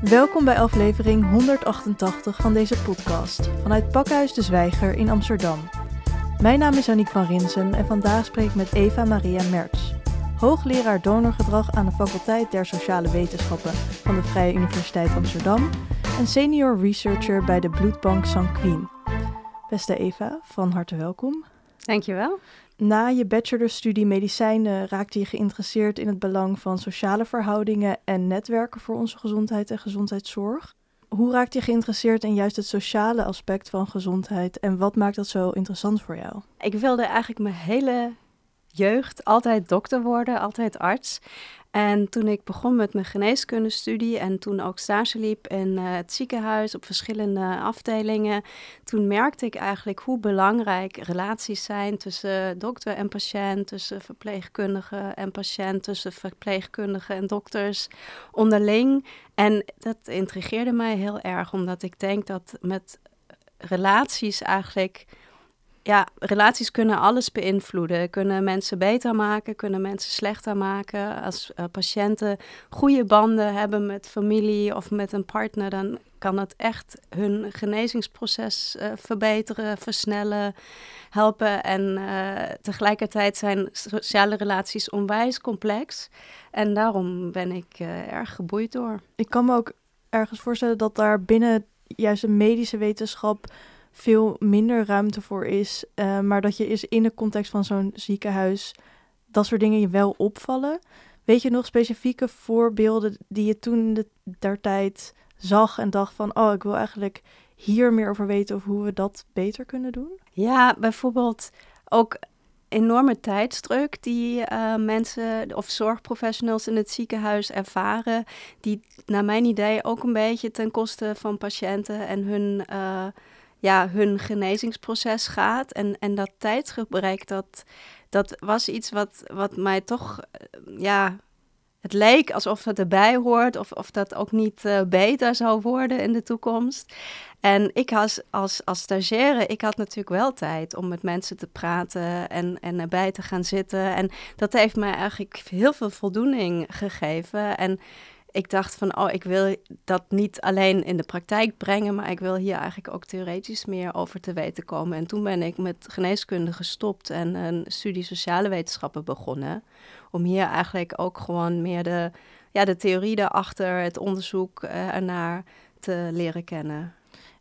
Welkom bij aflevering 188 van deze podcast vanuit Pakhuis de Zwijger in Amsterdam. Mijn naam is Aniek van Rinsum en vandaag spreek ik met Eva Maria Merts, hoogleraar donorgedrag aan de faculteit der Sociale Wetenschappen van de Vrije Universiteit Amsterdam en senior researcher bij de bloedbank Sanquin. Beste Eva, van harte welkom. Dankjewel. Na je bachelorstudie medicijnen raakte je geïnteresseerd in het belang van sociale verhoudingen en netwerken voor onze gezondheid en gezondheidszorg. Hoe raakte je geïnteresseerd in juist het sociale aspect van gezondheid en wat maakt dat zo interessant voor jou? Ik wilde eigenlijk mijn hele jeugd altijd dokter worden, altijd arts. En toen ik begon met mijn geneeskundestudie en toen ook stage liep in uh, het ziekenhuis op verschillende afdelingen, toen merkte ik eigenlijk hoe belangrijk relaties zijn tussen dokter en patiënt, tussen verpleegkundige en patiënt, tussen verpleegkundigen en dokters onderling. En dat intrigeerde mij heel erg, omdat ik denk dat met relaties eigenlijk ja, relaties kunnen alles beïnvloeden. Kunnen mensen beter maken, kunnen mensen slechter maken. Als uh, patiënten goede banden hebben met familie of met een partner, dan kan het echt hun genezingsproces uh, verbeteren, versnellen, helpen. En uh, tegelijkertijd zijn sociale relaties onwijs complex. En daarom ben ik erg geboeid door. Ik kan me ook ergens voorstellen dat daar binnen juist de medische wetenschap veel minder ruimte voor is. Uh, maar dat je is in de context van zo'n ziekenhuis dat soort dingen je wel opvallen. Weet je nog specifieke voorbeelden die je toen de, der tijd zag en dacht van, oh, ik wil eigenlijk hier meer over weten of hoe we dat beter kunnen doen? Ja, bijvoorbeeld ook enorme tijdsdruk die uh, mensen of zorgprofessionals in het ziekenhuis ervaren, die naar mijn idee ook een beetje ten koste van patiënten en hun uh, ja, hun genezingsproces gaat. En, en dat tijdsgebrek, dat, dat was iets wat, wat mij toch, eh, ja, het leek alsof het erbij hoort of, of dat ook niet uh, beter zou worden in de toekomst. En ik als, als, als stagiaire, ik had natuurlijk wel tijd om met mensen te praten en, en erbij te gaan zitten. En dat heeft mij eigenlijk heel veel voldoening gegeven. En ik dacht van, oh, ik wil dat niet alleen in de praktijk brengen, maar ik wil hier eigenlijk ook theoretisch meer over te weten komen. En toen ben ik met geneeskunde gestopt en een studie sociale wetenschappen begonnen. Om hier eigenlijk ook gewoon meer de, ja, de theorie daarachter, het onderzoek uh, ernaar te leren kennen.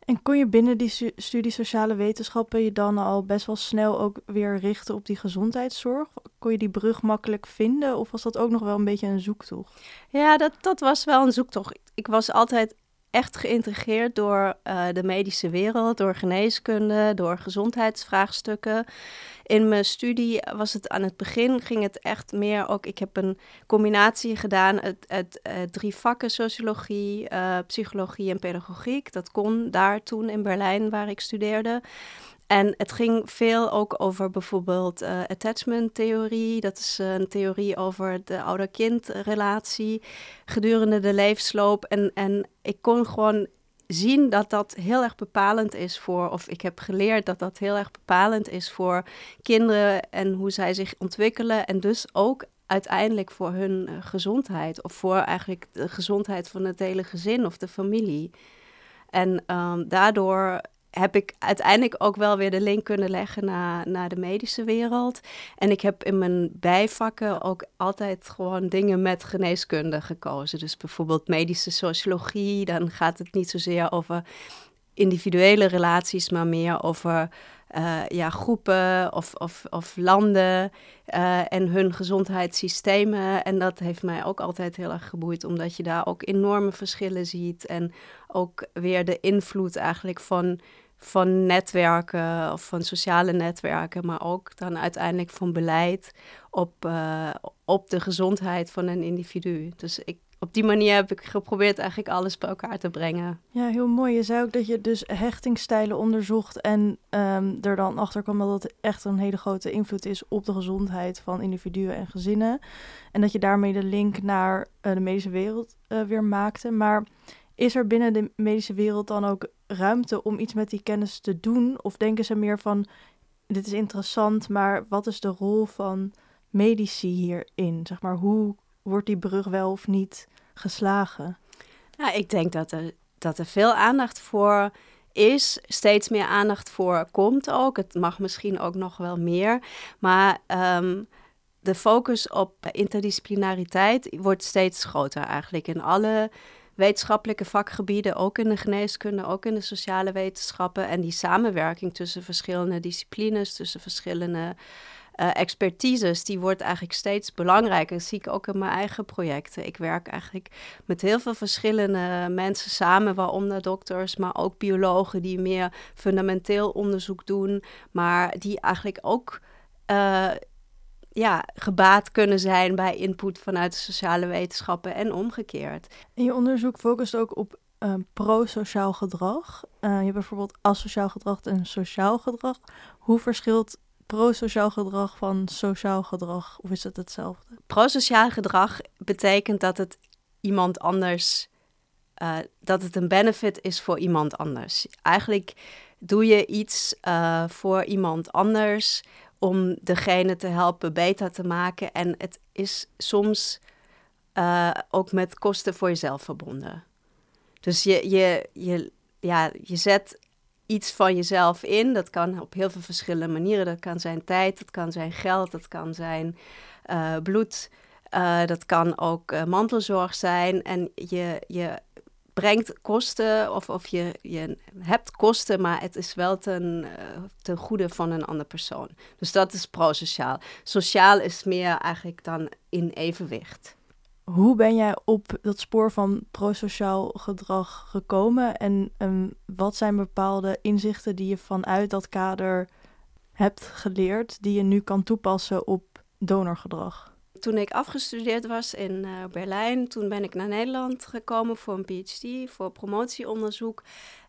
En kon je binnen die studie sociale wetenschappen je dan al best wel snel ook weer richten op die gezondheidszorg? Kon je die brug makkelijk vinden of was dat ook nog wel een beetje een zoektocht? Ja, dat, dat was wel een zoektocht. Ik was altijd echt geïntegreerd door uh, de medische wereld, door geneeskunde, door gezondheidsvraagstukken. In mijn studie was het aan het begin, ging het echt meer ook, ik heb een combinatie gedaan uit, uit drie vakken, sociologie, uh, psychologie en pedagogiek. Dat kon daar toen in Berlijn, waar ik studeerde. En het ging veel ook over bijvoorbeeld uh, attachment theorie. Dat is uh, een theorie over de ouder-kind relatie gedurende de levensloop. En, en ik kon gewoon zien dat dat heel erg bepalend is voor, of ik heb geleerd dat dat heel erg bepalend is voor kinderen en hoe zij zich ontwikkelen. En dus ook uiteindelijk voor hun uh, gezondheid of voor eigenlijk de gezondheid van het hele gezin of de familie. En um, daardoor heb ik uiteindelijk ook wel weer de link kunnen leggen naar, naar de medische wereld. En ik heb in mijn bijvakken ook altijd gewoon dingen met geneeskunde gekozen. Dus bijvoorbeeld medische sociologie, dan gaat het niet zozeer over individuele relaties, maar meer over uh, ja, groepen of, of, of landen uh, en hun gezondheidssystemen. En dat heeft mij ook altijd heel erg geboeid, omdat je daar ook enorme verschillen ziet. En ook weer de invloed eigenlijk van van netwerken of van sociale netwerken, maar ook dan uiteindelijk van beleid op, uh, op de gezondheid van een individu. Dus ik, op die manier heb ik geprobeerd eigenlijk alles bij elkaar te brengen. Ja, heel mooi. Je zei ook dat je dus hechtingstijlen onderzocht en um, er dan achter kwam dat het echt een hele grote invloed is op de gezondheid van individuen en gezinnen. En dat je daarmee de link naar uh, de medische wereld uh, weer maakte. Maar is er binnen de medische wereld dan ook ruimte om iets met die kennis te doen? Of denken ze meer van, dit is interessant, maar wat is de rol van medici hierin? Zeg maar, hoe wordt die brug wel of niet geslagen? Ja, ik denk dat er, dat er veel aandacht voor is, steeds meer aandacht voor komt ook. Het mag misschien ook nog wel meer. Maar ehm, de focus op interdisciplinariteit wordt steeds groter eigenlijk in alle wetenschappelijke vakgebieden, ook in de geneeskunde, ook in de sociale wetenschappen. En die samenwerking tussen verschillende disciplines, tussen verschillende uh, expertises, die wordt eigenlijk steeds belangrijker. Dat zie ik ook in mijn eigen projecten. Ik werk eigenlijk met heel veel verschillende mensen samen, waaronder dokters, maar ook biologen die meer fundamenteel onderzoek doen, maar die eigenlijk ook uh, ja, gebaat kunnen zijn bij input vanuit de sociale wetenschappen en omgekeerd. En je onderzoek focust ook op uh, pro-sociaal gedrag. je hebt bijvoorbeeld asociaal gedrag en sociaal gedrag. Hoe verschilt pro-sociaal gedrag van sociaal gedrag? Of is het hetzelfde? Pro-sociaal gedrag betekent dat het iemand anders, uh, dat het een benefit is voor iemand anders. Eigenlijk doe je iets voor iemand anders om degene te helpen beter te maken. En het is soms uh, ook met kosten voor jezelf verbonden. Dus je, je, je, ja, je zet iets van jezelf in. Dat kan op heel veel verschillende manieren. Dat kan zijn tijd, dat kan zijn geld, dat kan zijn uh, bloed. Uh, dat kan ook mantelzorg zijn. En je, je brengt kosten of, of je, je hebt kosten, maar het is wel ten, ten goede van een andere persoon. Dus dat is prosociaal. Sociaal is meer eigenlijk dan in evenwicht. Hoe ben jij op dat spoor van prosociaal gedrag gekomen en um, wat zijn bepaalde inzichten die je vanuit dat kader hebt geleerd, die je nu kan toepassen op donorgedrag? Toen ik afgestudeerd was in uh, Berlijn, toen ben ik naar Nederland gekomen voor een PhD, voor promotieonderzoek.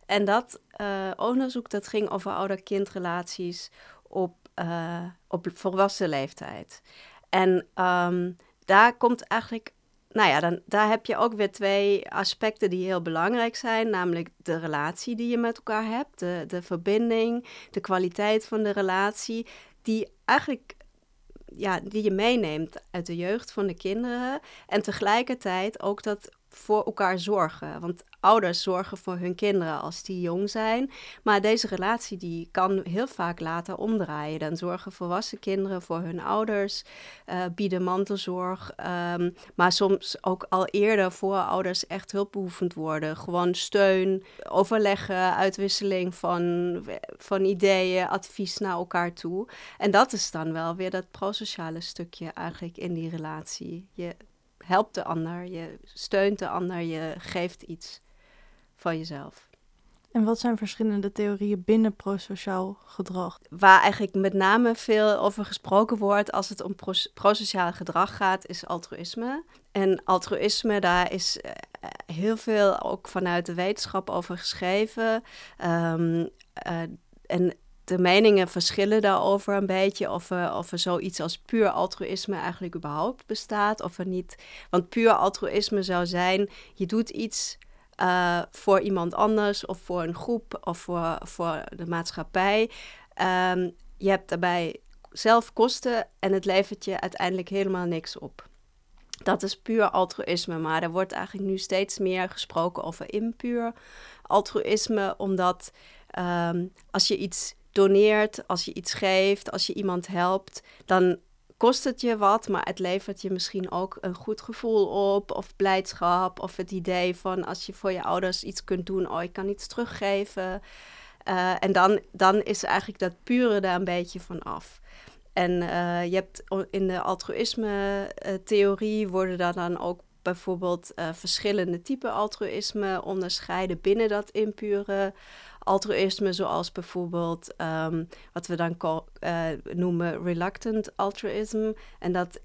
En dat uh, onderzoek dat ging over ouder-kindrelaties op, uh, op volwassen leeftijd. En um, daar komt eigenlijk nou ja, dan, daar heb je ook weer twee aspecten die heel belangrijk zijn. Namelijk de relatie die je met elkaar hebt, de, de verbinding, de kwaliteit van de relatie. Die eigenlijk ja, die je meeneemt uit de jeugd van de kinderen. En tegelijkertijd ook dat voor elkaar zorgen. Want ouders zorgen voor hun kinderen als die jong zijn. Maar deze relatie die kan heel vaak later omdraaien. Dan zorgen volwassen kinderen voor hun ouders, uh, bieden mantelzorg. Um, maar soms ook al eerder voor ouders echt hulpbehoevend worden. Gewoon steun, overleggen, uitwisseling van, van ideeën, advies naar elkaar toe. En dat is dan wel weer dat prosociale stukje eigenlijk in die relatie. Je helpt de ander, je steunt de ander, je geeft iets van jezelf. En wat zijn verschillende theorieën binnen prosociaal gedrag? Waar eigenlijk met name veel over gesproken wordt als het om prosociaal gedrag gaat, is altruïsme. En altruïsme, daar is eh, heel veel ook vanuit de wetenschap over geschreven. Um, uh, en de meningen verschillen daarover een beetje. Of er, of er zoiets als puur altruïsme eigenlijk überhaupt bestaat. Of er niet. Want puur altruïsme zou zijn: je doet iets uh, voor iemand anders, of voor een groep, of voor, voor de maatschappij. Um, je hebt daarbij zelf kosten en het levert je uiteindelijk helemaal niks op. Dat is puur altruïsme, maar er wordt eigenlijk nu steeds meer gesproken over impuur altruïsme, omdat um, als je iets doneert, als je iets geeft, als je iemand helpt, dan kost het je wat, maar het levert je misschien ook een goed gevoel op, of blijdschap, of het idee van als je voor je ouders iets kunt doen, oh, ik kan iets teruggeven. Uh, en dan, dan is eigenlijk dat pure daar een beetje van af. En uh, je hebt in de altruïsme-theorie worden daar dan ook bijvoorbeeld verschillende typen altruïsme onderscheiden binnen dat impure altruïsme, zoals bijvoorbeeld um, wat we dan uh, noemen reluctant altruïsme. En dat,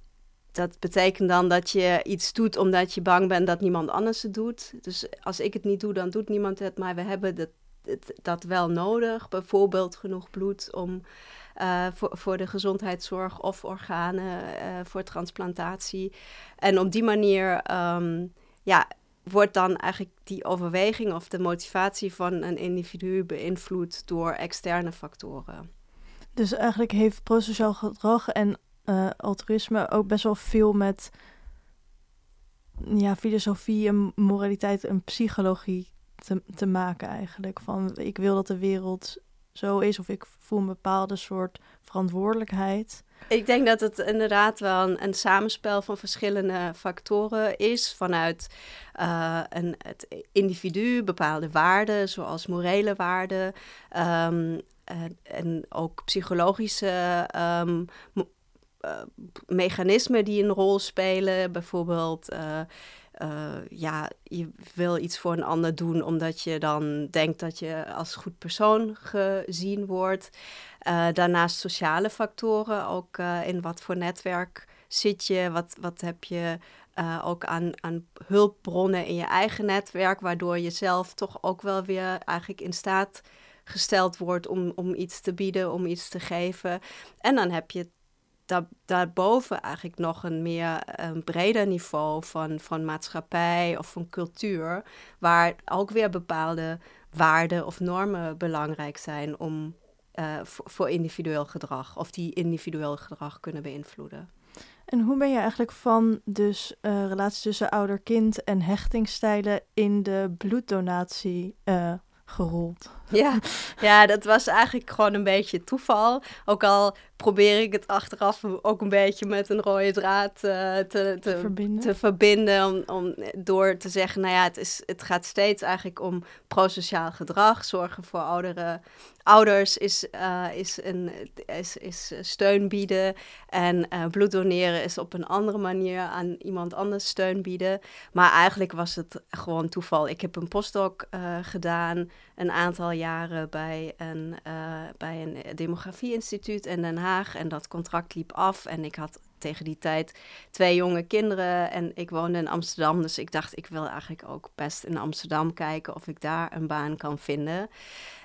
dat betekent dan dat je iets doet omdat je bang bent dat niemand anders het doet. Dus als ik het niet doe, dan doet niemand het, maar we hebben dat, dat wel nodig. Bijvoorbeeld genoeg bloed om. Uh, voor, voor de gezondheidszorg of organen uh, voor transplantatie. En op die manier um, ja, wordt dan eigenlijk die overweging of de motivatie van een individu beïnvloed door externe factoren. Dus eigenlijk heeft prosociaal gedrag en uh, altruïsme ook best wel veel met ja, filosofie en moraliteit en psychologie te, te maken eigenlijk. Van ik wil dat de wereld zo is of ik voel een bepaalde soort verantwoordelijkheid. Ik denk dat het inderdaad wel een, een samenspel van verschillende factoren is. Vanuit uh, een, het individu, bepaalde waarden, zoals morele waarden. Um, en ook psychologische um, mechanismen die een rol spelen. Bijvoorbeeld. Uh, uh, ja, je wil iets voor een ander doen omdat je dan denkt dat je als goed persoon gezien wordt. Uh, daarnaast sociale factoren, ook uh, in wat voor netwerk zit je, wat, wat heb je ook aan, aan hulpbronnen in je eigen netwerk, waardoor je zelf toch ook wel weer eigenlijk in staat gesteld wordt om, om iets te bieden, om iets te geven. En dan heb je daar, daarboven eigenlijk nog een meer een breder niveau van, van maatschappij of van cultuur, waar ook weer bepaalde waarden of normen belangrijk zijn om, uh, voor, individueel gedrag, of die individueel gedrag kunnen beïnvloeden. En hoe ben je eigenlijk van dus uh, relatie tussen ouder-kind en hechtingstijlen in de bloeddonatie uh, gerold? Ja, ja, dat was eigenlijk gewoon een beetje toeval. Ook al probeer ik het achteraf ook een beetje met een rode draad uh, te, te, verbinden. te verbinden. Om, om, door te zeggen, nou ja, het, is, het gaat steeds eigenlijk om prosociaal gedrag. Zorgen voor ouderen, ouders is, uh, is, een, is, is steun bieden. En uh, bloed doneren is op een andere manier aan iemand anders steun bieden. Maar eigenlijk was het gewoon toeval. Ik heb een postdoc gedaan een aantal jaren bij een, bij een demografie-instituut in Den Haag. En dat contract liep af. En ik had tegen die tijd twee jonge kinderen. En ik woonde in Amsterdam. Dus ik dacht, ik wil eigenlijk ook best in Amsterdam kijken of ik daar een baan kan vinden.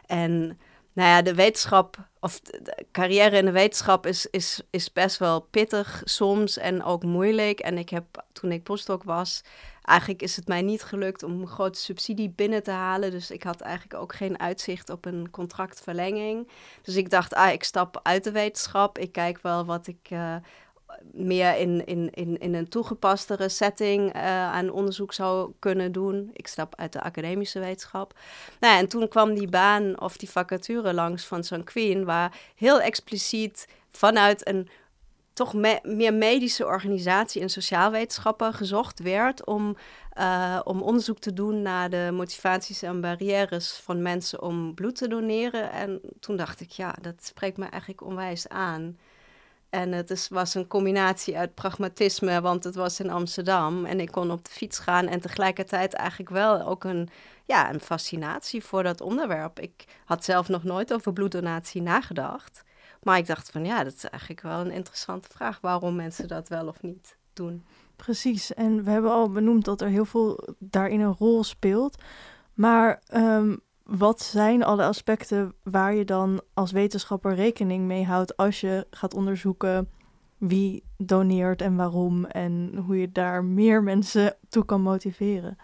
En nou ja, de wetenschap, of de carrière in de wetenschap is, is, is best wel pittig soms en ook moeilijk. En ik heb, toen ik postdoc was, eigenlijk is het mij niet gelukt om een grote subsidie binnen te halen. Dus ik had eigenlijk ook geen uitzicht op een contractverlenging. Dus ik dacht, ah, ik stap uit de wetenschap. Ik kijk wel wat ik uh, meer in, in, in, in een toegepastere setting uh, aan onderzoek zou kunnen doen. Ik stap uit de academische wetenschap. Nou, ja, en toen kwam die baan of die vacature langs van Queen, waar heel expliciet vanuit een toch meer medische organisatie en sociaalwetenschappen gezocht werd om, uh, om onderzoek te doen naar de motivaties en barrières van mensen om bloed te doneren. En toen dacht ik, ja, dat spreekt me eigenlijk onwijs aan. En het is, was een combinatie uit pragmatisme, want het was in Amsterdam en ik kon op de fiets gaan en tegelijkertijd eigenlijk wel ook een, ja, een fascinatie voor dat onderwerp. Ik had zelf nog nooit over bloeddonatie nagedacht. Maar ik dacht van ja, dat is eigenlijk wel een interessante vraag waarom mensen dat wel of niet doen. Precies, en we hebben al benoemd dat er heel veel daarin een rol speelt. Maar um, wat zijn alle aspecten waar je dan als wetenschapper rekening mee houdt als je gaat onderzoeken wie doneert en waarom en hoe je daar meer mensen toe kan motiveren?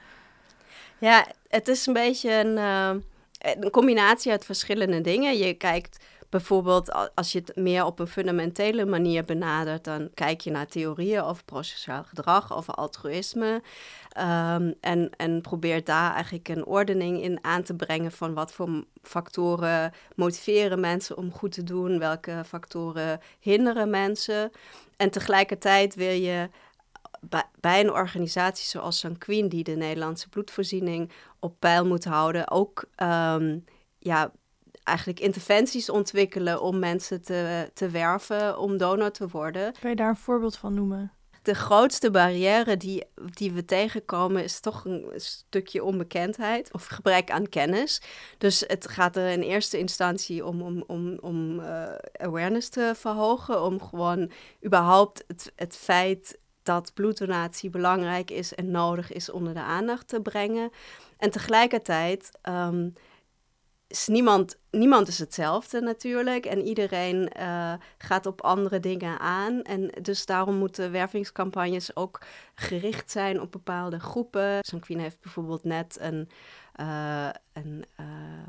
Ja, het is een beetje een, uh, een combinatie uit verschillende dingen. Je kijkt bijvoorbeeld als je het meer op een fundamentele manier benadert, dan kijk je naar theorieën over processuaal gedrag, over altruïsme. Um, en, en probeert daar eigenlijk een ordening in aan te brengen van wat voor factoren motiveren mensen om goed te doen, welke factoren hinderen mensen. En tegelijkertijd wil je bij, een organisatie zoals Sanquin, die de Nederlandse bloedvoorziening op peil moet houden, ook um, ja, eigenlijk interventies ontwikkelen om mensen te, te werven om donor te worden. Kan je daar een voorbeeld van noemen? De grootste barrière die, die we tegenkomen is toch een stukje onbekendheid of gebrek aan kennis. Dus het gaat er in eerste instantie om, om, om, om uh, awareness te verhogen, om gewoon überhaupt het, het feit dat bloeddonatie belangrijk is en nodig is onder de aandacht te brengen. En tegelijkertijd um, is niemand, niemand is hetzelfde natuurlijk. En iedereen uh, gaat op andere dingen aan. En dus daarom moeten wervingscampagnes ook gericht zijn op bepaalde groepen. Sanquin heeft bijvoorbeeld net een, uh, een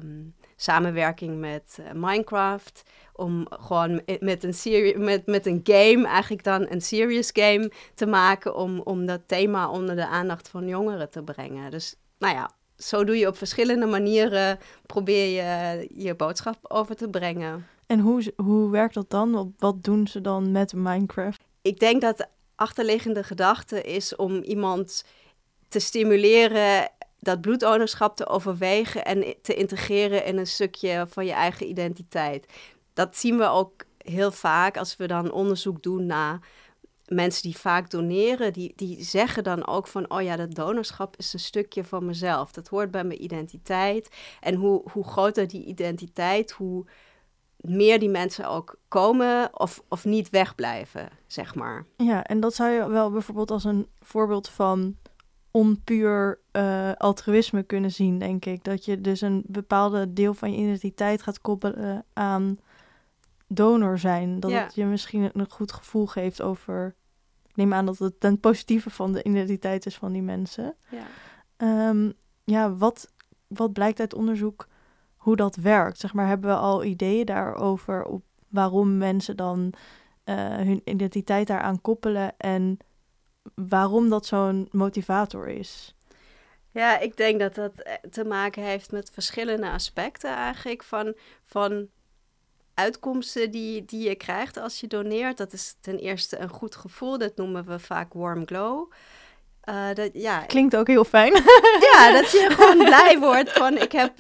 um, samenwerking met uh, Minecraft. Om gewoon met een, serie, met, met een game, eigenlijk dan een serious game te maken. Om, om dat thema onder de aandacht van jongeren te brengen. Dus nou ja, zo doe je op verschillende manieren, probeer je je boodschap over te brengen. En hoe, hoe werkt dat dan? Wat doen ze dan met Minecraft? Ik denk dat de achterliggende gedachte is om iemand te stimuleren dat bloedownerschap te overwegen en te integreren in een stukje van je eigen identiteit. Dat zien we ook heel vaak als we dan onderzoek doen naar mensen die vaak doneren, die, die zeggen dan ook van, oh ja, dat donorschap is een stukje van mezelf. Dat hoort bij mijn identiteit. En hoe, hoe groter die identiteit, hoe meer die mensen ook komen of, of niet wegblijven, zeg maar. Ja, en dat zou je wel bijvoorbeeld als een voorbeeld van onpuur uh, altruïsme kunnen zien, denk ik. Dat je dus een bepaalde deel van je identiteit gaat koppelen aan donor zijn. Dat het je misschien een goed gevoel geeft over neem aan dat het ten positieve van de identiteit is van die mensen. Ja, ehm, ja wat, wat blijkt uit onderzoek hoe dat werkt? Zeg maar, hebben we al ideeën daarover op waarom mensen dan uh, hun identiteit daaraan koppelen en waarom dat zo'n motivator is? Ja, ik denk dat dat eh, te maken heeft met verschillende aspecten eigenlijk van, van uitkomsten die, die je krijgt als je doneert. Dat is ten eerste een goed gevoel. Dat noemen we vaak warm glow. Uh, dat, ja. Klinkt ook heel fijn. ja, dat je gewoon blij wordt van ik heb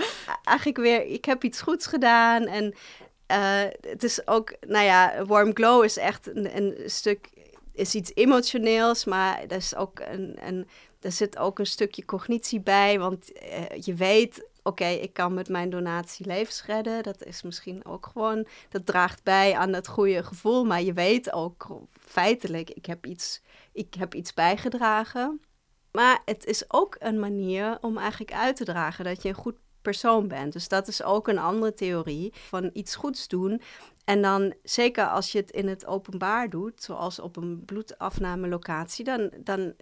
eigenlijk weer, ik heb iets goeds gedaan. En uh, het is ook, nou ja, warm glow is echt een, een stuk, is iets emotioneels, maar er is ook een, een, er zit ook een stukje cognitie bij. Want uh, je weet oké, ik kan met mijn donatie levens redden. Dat is misschien ook gewoon, dat draagt bij aan dat goede gevoel. Maar je weet ook feitelijk, ik heb iets, ik heb iets bijgedragen. Maar het is ook een manier om eigenlijk uit te dragen dat je een goed persoon bent. Dus dat is ook een andere theorie van iets goeds doen. En dan, zeker als je het in het openbaar doet, zoals op een bloedafnamelocatie, dan, dan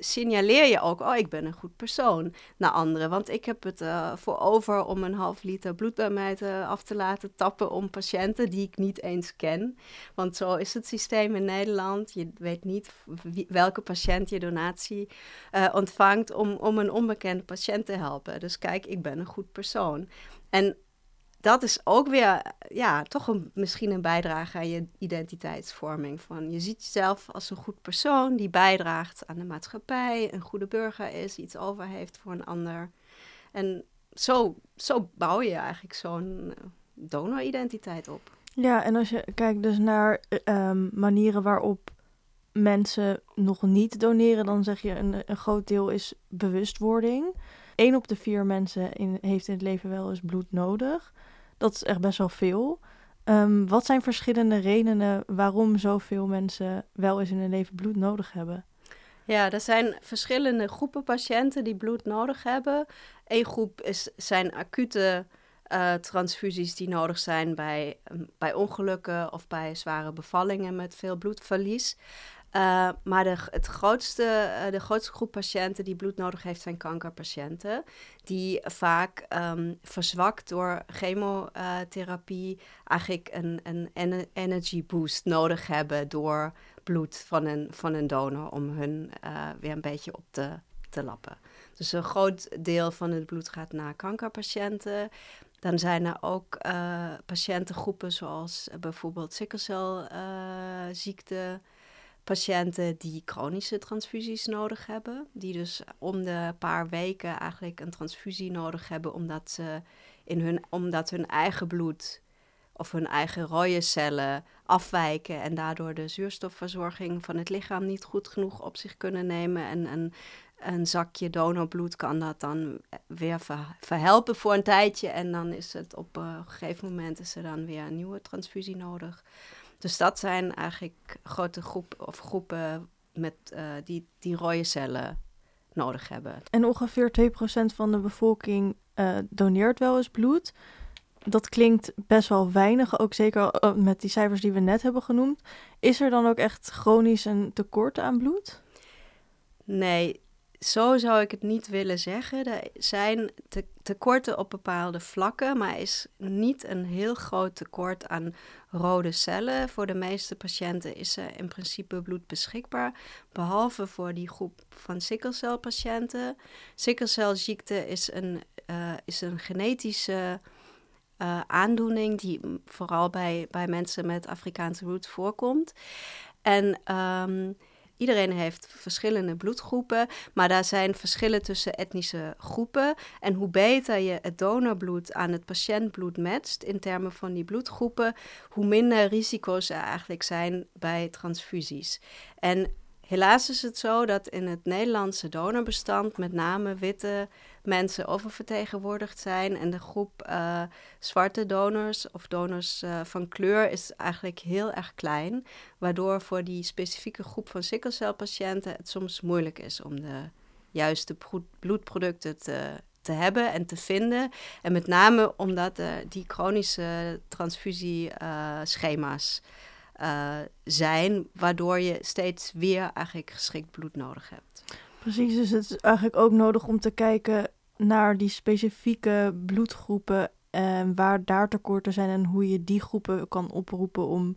signaleer je ook, oh, ik ben een goed persoon naar anderen. Want ik heb het uh, voor over om een half liter bloed bij mij te, af te laten tappen om patiënten die ik niet eens ken. Want zo is het systeem in Nederland. Je weet niet welke patiënt je donatie uh, ontvangt om, om een onbekende patiënt te helpen. Dus kijk, ik ben een goed persoon. En dat is ook weer, ja, toch een, misschien een bijdrage aan je identiteitsvorming. Van je ziet jezelf als een goed persoon die bijdraagt aan de maatschappij, een goede burger is, iets over heeft voor een ander. En zo, zo bouw je eigenlijk zo'n eh, donoridentiteit op. Ja, en als je kijkt dus naar um, manieren waarop mensen nog niet doneren, dan zeg je een, een groot deel is bewustwording. Eén op de vier mensen in, heeft in het leven wel eens bloed nodig. Dat is echt best wel veel. Um, wat zijn verschillende redenen waarom zoveel mensen wel eens in hun leven bloed nodig hebben? Ja, er zijn verschillende groepen patiënten die bloed nodig hebben. Eén groep is, zijn acute uh, transfusies die nodig zijn bij, bij ongelukken of bij zware bevallingen met veel bloedverlies. Uh, maar de, het grootste, uh, de grootste groep patiënten die bloed nodig heeft zijn kankerpatiënten. Die vaak um, verzwakt door chemotherapie eigenlijk een, een energy boost nodig hebben door bloed van een, van een donor om hun uh, weer een beetje op te, te lappen. Dus een groot deel van het bloed gaat naar kankerpatiënten. Dan zijn er ook patiëntengroepen zoals bijvoorbeeld sikkelcelziekte patiënten die chronische transfusies nodig hebben. Die dus om de paar weken eigenlijk een transfusie nodig hebben omdat, ze in hun, omdat hun eigen bloed of hun eigen rode cellen afwijken en daardoor de zuurstofverzorging van het lichaam niet goed genoeg op zich kunnen nemen. En een, een zakje donorbloed kan dat dan weer verhelpen voor een tijdje en dan is het op een gegeven moment is er dan weer een nieuwe transfusie nodig. Dus dat zijn eigenlijk grote groepen of groepen met, uh, die, die rode cellen nodig hebben. En ongeveer 2% van de bevolking uh, doneert wel eens bloed. dat klinkt best wel weinig, ook zeker eh, met die cijfers die we net hebben genoemd. Is er dan ook echt chronisch een tekort aan bloed? Nee, zo zou ik het niet willen zeggen. Er zijn te tekorten op bepaalde vlakken, maar is niet een heel groot tekort aan rode cellen. Voor de meeste patiënten is er in principe bloed beschikbaar, behalve voor die groep van sikkelcelpatiënten. Sikkelcelziekte is een, uh, is een genetische uh, aandoening die vooral bij, bij mensen met Afrikaanse roots voorkomt. En um, Iedereen heeft verschillende bloedgroepen, maar daar zijn verschillen tussen etnische groepen. En hoe beter je het donorbloed aan het patiëntbloed matcht in termen van die bloedgroepen, hoe minder risico's er eigenlijk zijn bij transfusies. En helaas is het zo dat in het Nederlandse donorbestand met name witte mensen oververtegenwoordigd zijn. En de groep uh, zwarte donors of donors uh, van kleur is eigenlijk heel erg klein. Waardoor voor die specifieke groep van sikkelcelpatiënten het soms moeilijk is om de juiste bloedproducten te, te hebben en te vinden. En met name omdat uh, die chronische transfusieschema's zijn, waardoor je steeds weer eigenlijk geschikt bloed nodig hebt. Precies, dus het is eigenlijk ook nodig om te kijken naar die specifieke bloedgroepen en waar daar tekorten zijn en hoe je die groepen kan oproepen om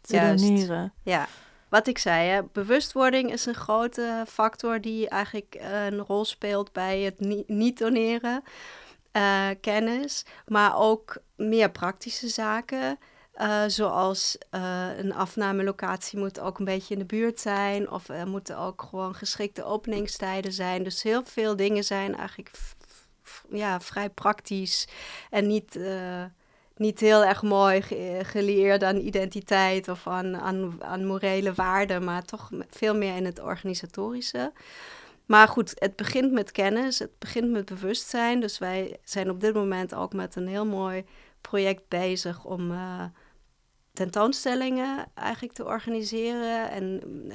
te doneren. Ja, wat ik zei, hè, bewustwording is een grote factor die eigenlijk eh, een rol speelt bij het niet doneren. Uh, kennis, maar ook meer praktische zaken. Uh, zoals uh, een afnamelocatie moet ook een beetje in de buurt zijn. Of er moeten ook gewoon geschikte openingstijden zijn. Dus heel veel dingen zijn eigenlijk ja, vrij praktisch. En niet, uh, niet heel erg mooi ge geleerd aan identiteit of aan, aan, aan morele waarden. Maar toch veel meer in het organisatorische. Maar goed, het begint met kennis, het begint met bewustzijn. Dus wij zijn op dit moment ook met een heel mooi project bezig om tentoonstellingen eigenlijk te organiseren. En uh,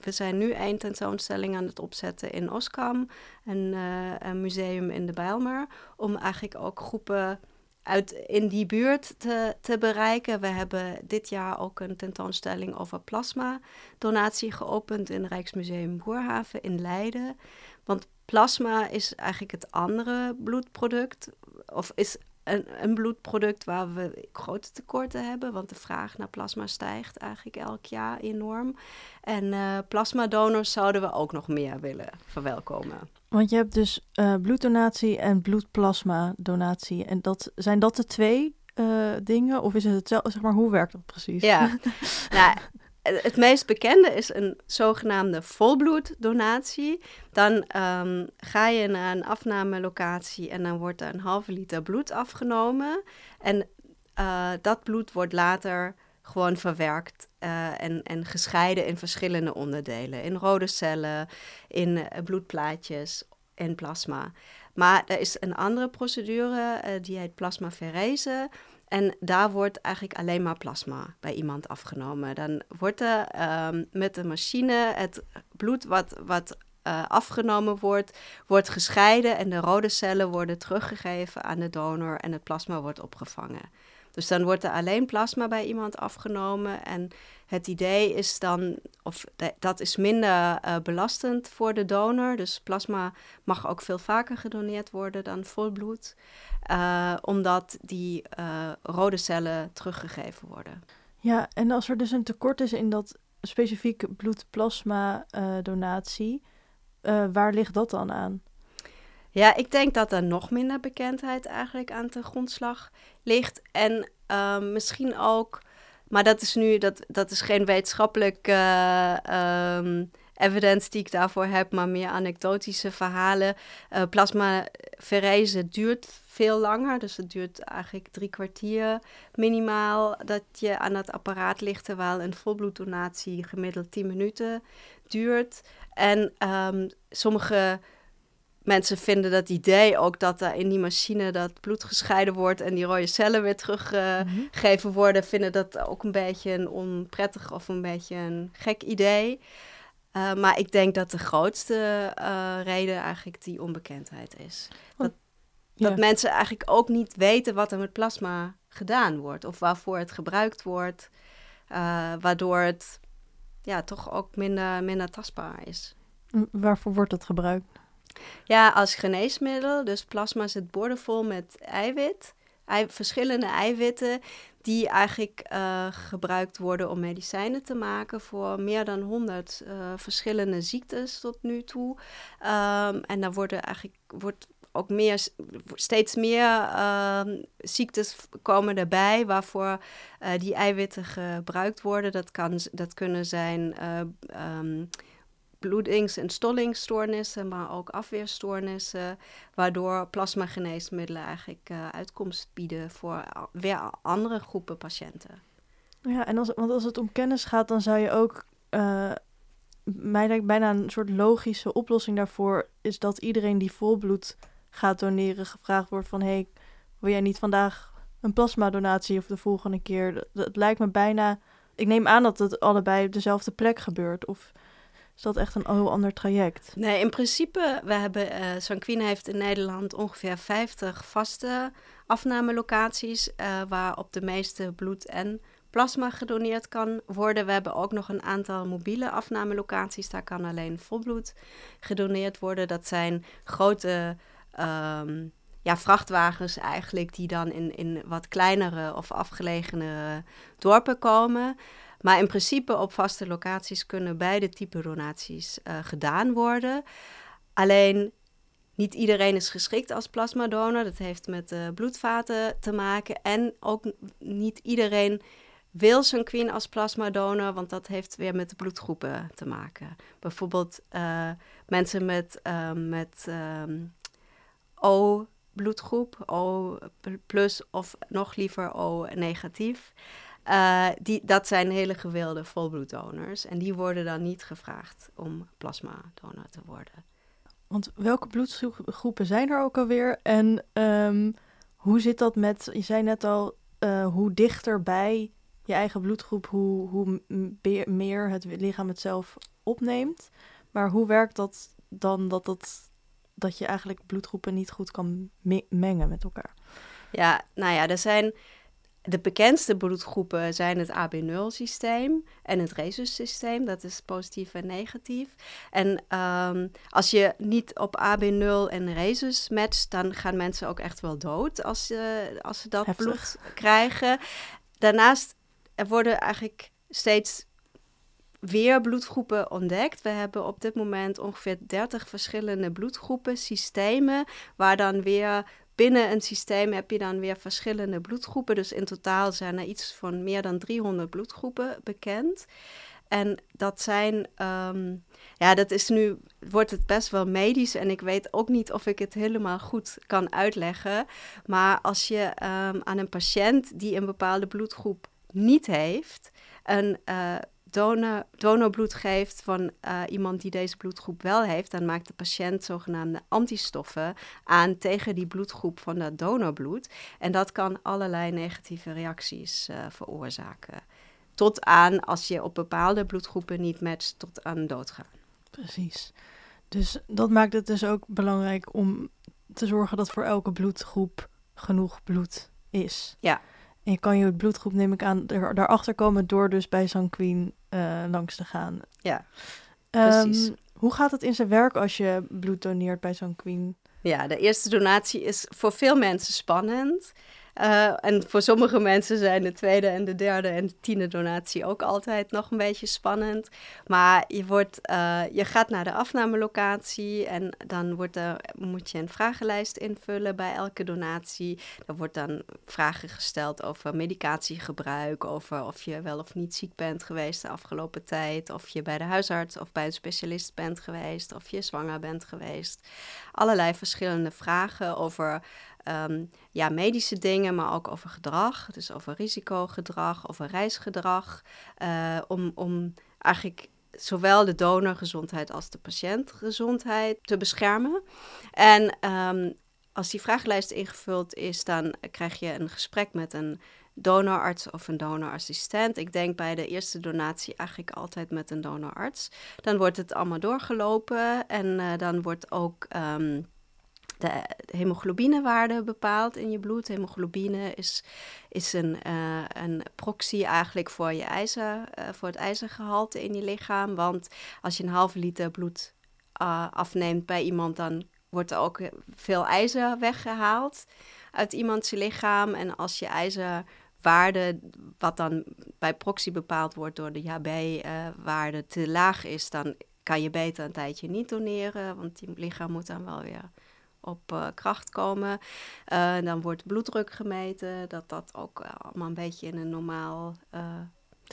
we zijn nu één tentoonstelling aan het opzetten in Oskam, een, uh, een museum in de Bijlmer, om eigenlijk ook groepen uit in die buurt te, te bereiken. We hebben dit jaar ook een tentoonstelling over plasma-donatie geopend in Rijksmuseum Boerhaven in Leiden. Want plasma is eigenlijk het andere bloedproduct, of is een, een, bloedproduct waar we grote tekorten hebben, want de vraag naar plasma stijgt eigenlijk elk jaar enorm. En uh, plasmadonors zouden we ook nog meer willen verwelkomen. Want je hebt dus uh, bloeddonatie en bloedplasma-donatie. En dat, zijn dat de twee uh, dingen? Of is het hetzelfde? Zeg maar, hoe werkt dat precies? Ja, nou, het meest bekende is een zogenaamde volbloeddonatie. Dan um, ga je naar een afnamelocatie en dan wordt er een halve liter bloed afgenomen. En uh, dat bloed wordt later gewoon verwerkt uh, en, en gescheiden in verschillende onderdelen. In rode cellen, in uh, bloedplaatjes en plasma. Maar er is een andere procedure, die heet plasmaferese. En daar wordt eigenlijk alleen maar plasma bij iemand afgenomen. Dan wordt er um, met de machine het bloed wat, wat uh, afgenomen wordt, wordt gescheiden en de rode cellen worden teruggegeven aan de donor en het plasma wordt opgevangen. Dus dan wordt er alleen plasma bij iemand afgenomen. En het idee is dan, of dat is minder uh, belastend voor de donor. Dus plasma mag ook veel vaker gedoneerd worden dan volbloed. Uh, omdat die uh, rode cellen teruggegeven worden. Ja, en als er dus een tekort is in dat specifieke bloedplasma-donatie, waar ligt dat dan aan? Ja, ik denk dat er nog minder bekendheid eigenlijk aan de grondslag ligt. En uh, misschien ook, maar dat is nu, dat, dat is geen wetenschappelijk um, evidence die ik daarvoor heb, maar meer anekdotische verhalen. Uh, duurt veel langer, dus het duurt eigenlijk drie kwartier minimaal dat je aan dat apparaat ligt, terwijl een volbloeddonatie gemiddeld 10 minuten duurt. En um, sommige mensen vinden dat idee ook dat er in die machine dat bloed gescheiden wordt en die rode cellen weer teruggegeven uh, worden, vinden dat ook een beetje een onprettig of een beetje een gek idee. Uh, maar ik denk dat de grootste uh, reden eigenlijk die onbekendheid is. Want dat mensen eigenlijk ook niet weten wat er met plasma gedaan wordt of waarvoor het gebruikt wordt, uh, waardoor het ja, toch ook minder, minder tastbaar is. Waarvoor wordt het gebruikt? Ja, als geneesmiddel. Dus plasma zit boordevol met eiwit, ei, verschillende eiwitten die eigenlijk uh, gebruikt worden om medicijnen te maken voor meer dan 100 uh, eh, verschillende ziektes tot nu toe. Um, en dan worden eigenlijk wordt ook meer, steeds meer uh, ziektes komen erbij waarvoor uh, die eiwitten gebruikt worden. Dat, kan, dat kunnen zijn um, bloedings- en stollingsstoornissen, maar ook afweerstoornissen, waardoor plasmageneesmiddelen eigenlijk uh, uitkomst bieden voor weer andere groepen patiënten. Ja, en als, want als het om kennis gaat, dan zou je ook, uh, mij lijkt bijna een soort logische oplossing daarvoor, is dat iedereen die volbloed gaat doneren gevraagd wordt van, hey, wil jij niet vandaag een plasmadonatie of de volgende keer? Dat, lijkt me bijna, ik neem aan dat het allebei op dezelfde plek gebeurt, of is dat echt een heel ander traject? Nee, in principe, we hebben, uh, Sanquin heeft in Nederland ongeveer 50 vaste afnamelocaties, uh, waar op de meeste bloed en plasma gedoneerd kan worden. We hebben ook nog een aantal mobiele afnamelocaties, daar kan alleen volbloed gedoneerd worden. Dat zijn grote um, ja, vrachtwagens eigenlijk, die dan in, in wat kleinere of afgelegenere dorpen komen. Maar in principe op vaste locaties kunnen beide type donaties uh, gedaan worden. Alleen niet iedereen is geschikt als plasmadonor. Dat heeft met uh, bloedvaten te maken. En ook niet iedereen wil zijn queen als plasmadonor, want dat heeft weer met de bloedgroepen te maken. Bijvoorbeeld uh, mensen met, met um, O bloedgroep, O plus of nog liever O negatief. Uh, die, dat zijn hele gewilde volbloeddonors. En die worden dan niet gevraagd om plasmadonor te worden. Want welke bloedgroepen zijn er ook alweer? En um, hoe zit dat met, je zei net al, uh, hoe dichterbij je eigen bloedgroep, hoe, hoe meer het lichaam het zelf opneemt. Maar hoe werkt dat dan dat, dat, dat je eigenlijk bloedgroepen niet goed kan mengen met elkaar? Ja, nou ja, er zijn de bekendste bloedgroepen zijn het AB0-systeem en het Rhesus-systeem. Dat is positief en negatief. En um, als je niet op AB0 en Rhesus matcht, dan gaan mensen ook echt wel dood als, uh, als ze dat Heftig. bloed krijgen. Daarnaast er worden eigenlijk steeds weer bloedgroepen ontdekt. We hebben op dit moment ongeveer 30 verschillende bloedgroepen, systemen, waar dan weer binnen een systeem heb je dan weer verschillende bloedgroepen. Dus in totaal zijn er iets van meer dan 300 bloedgroepen bekend. En dat zijn, um, ja, dat is nu, wordt het best wel medisch en ik weet ook niet of ik het helemaal goed kan uitleggen. Maar als je um, aan een patiënt die een bepaalde bloedgroep niet heeft, een uh, donor, donorbloed geeft van uh, iemand die deze bloedgroep wel heeft, dan maakt de patiënt zogenaamde antistoffen aan tegen die bloedgroep van dat donorbloed. En dat kan allerlei negatieve reacties uh, veroorzaken. Tot aan, als je op bepaalde bloedgroepen niet matcht, tot aan doodgaan. Precies. Dus dat maakt het dus ook belangrijk om te zorgen dat voor elke bloedgroep genoeg bloed is. Ja. En je kan je bloedgroep, neem ik aan, er, daarachter komen door dus bij Sanquin uh, langs te gaan. Ja, um, precies. Hoe gaat het in zijn werk als je bloed doneert bij Sanquin? Ja, de eerste donatie is voor veel mensen spannend. Uh, en voor sommige mensen zijn de tweede en de derde en de tiende donatie ook altijd nog een beetje spannend. Maar je, wordt, uh, je gaat naar de afnamelocatie en dan wordt er, moet je een vragenlijst invullen bij elke donatie. Er wordt dan vragen gesteld over medicatiegebruik, over of je wel of niet ziek bent geweest de afgelopen tijd, of je bij de huisarts of bij een specialist bent geweest, of je zwanger bent geweest. Allerlei verschillende vragen over um, ja, medische dingen, maar ook over gedrag. Dus over risicogedrag, over reisgedrag. Uh, om, om eigenlijk zowel de donorgezondheid als de patiëntgezondheid te beschermen. En um, als die vragenlijst ingevuld is, dan krijg je een gesprek met een donorarts of een donorassistent. Ik denk bij de eerste donatie eigenlijk altijd met een donorarts. Dan wordt het allemaal doorgelopen en uh, dan wordt ook um, de hemoglobinewaarde bepaalt in je bloed. Hemoglobine is, is een, uh, een proxy eigenlijk voor, je ijzer, uh, voor het ijzergehalte in je lichaam. Want als je een halve liter bloed uh, afneemt bij iemand, dan wordt er ook veel ijzer weggehaald uit iemands lichaam. En als je ijzerwaarde, wat dan bij proxy bepaald wordt door de HB-waarde, te laag is, dan kan je beter een tijdje niet doneren, want je lichaam moet dan wel weer op uh, kracht komen. Uh, dan wordt bloeddruk gemeten, dat dat ook allemaal een beetje in een normaal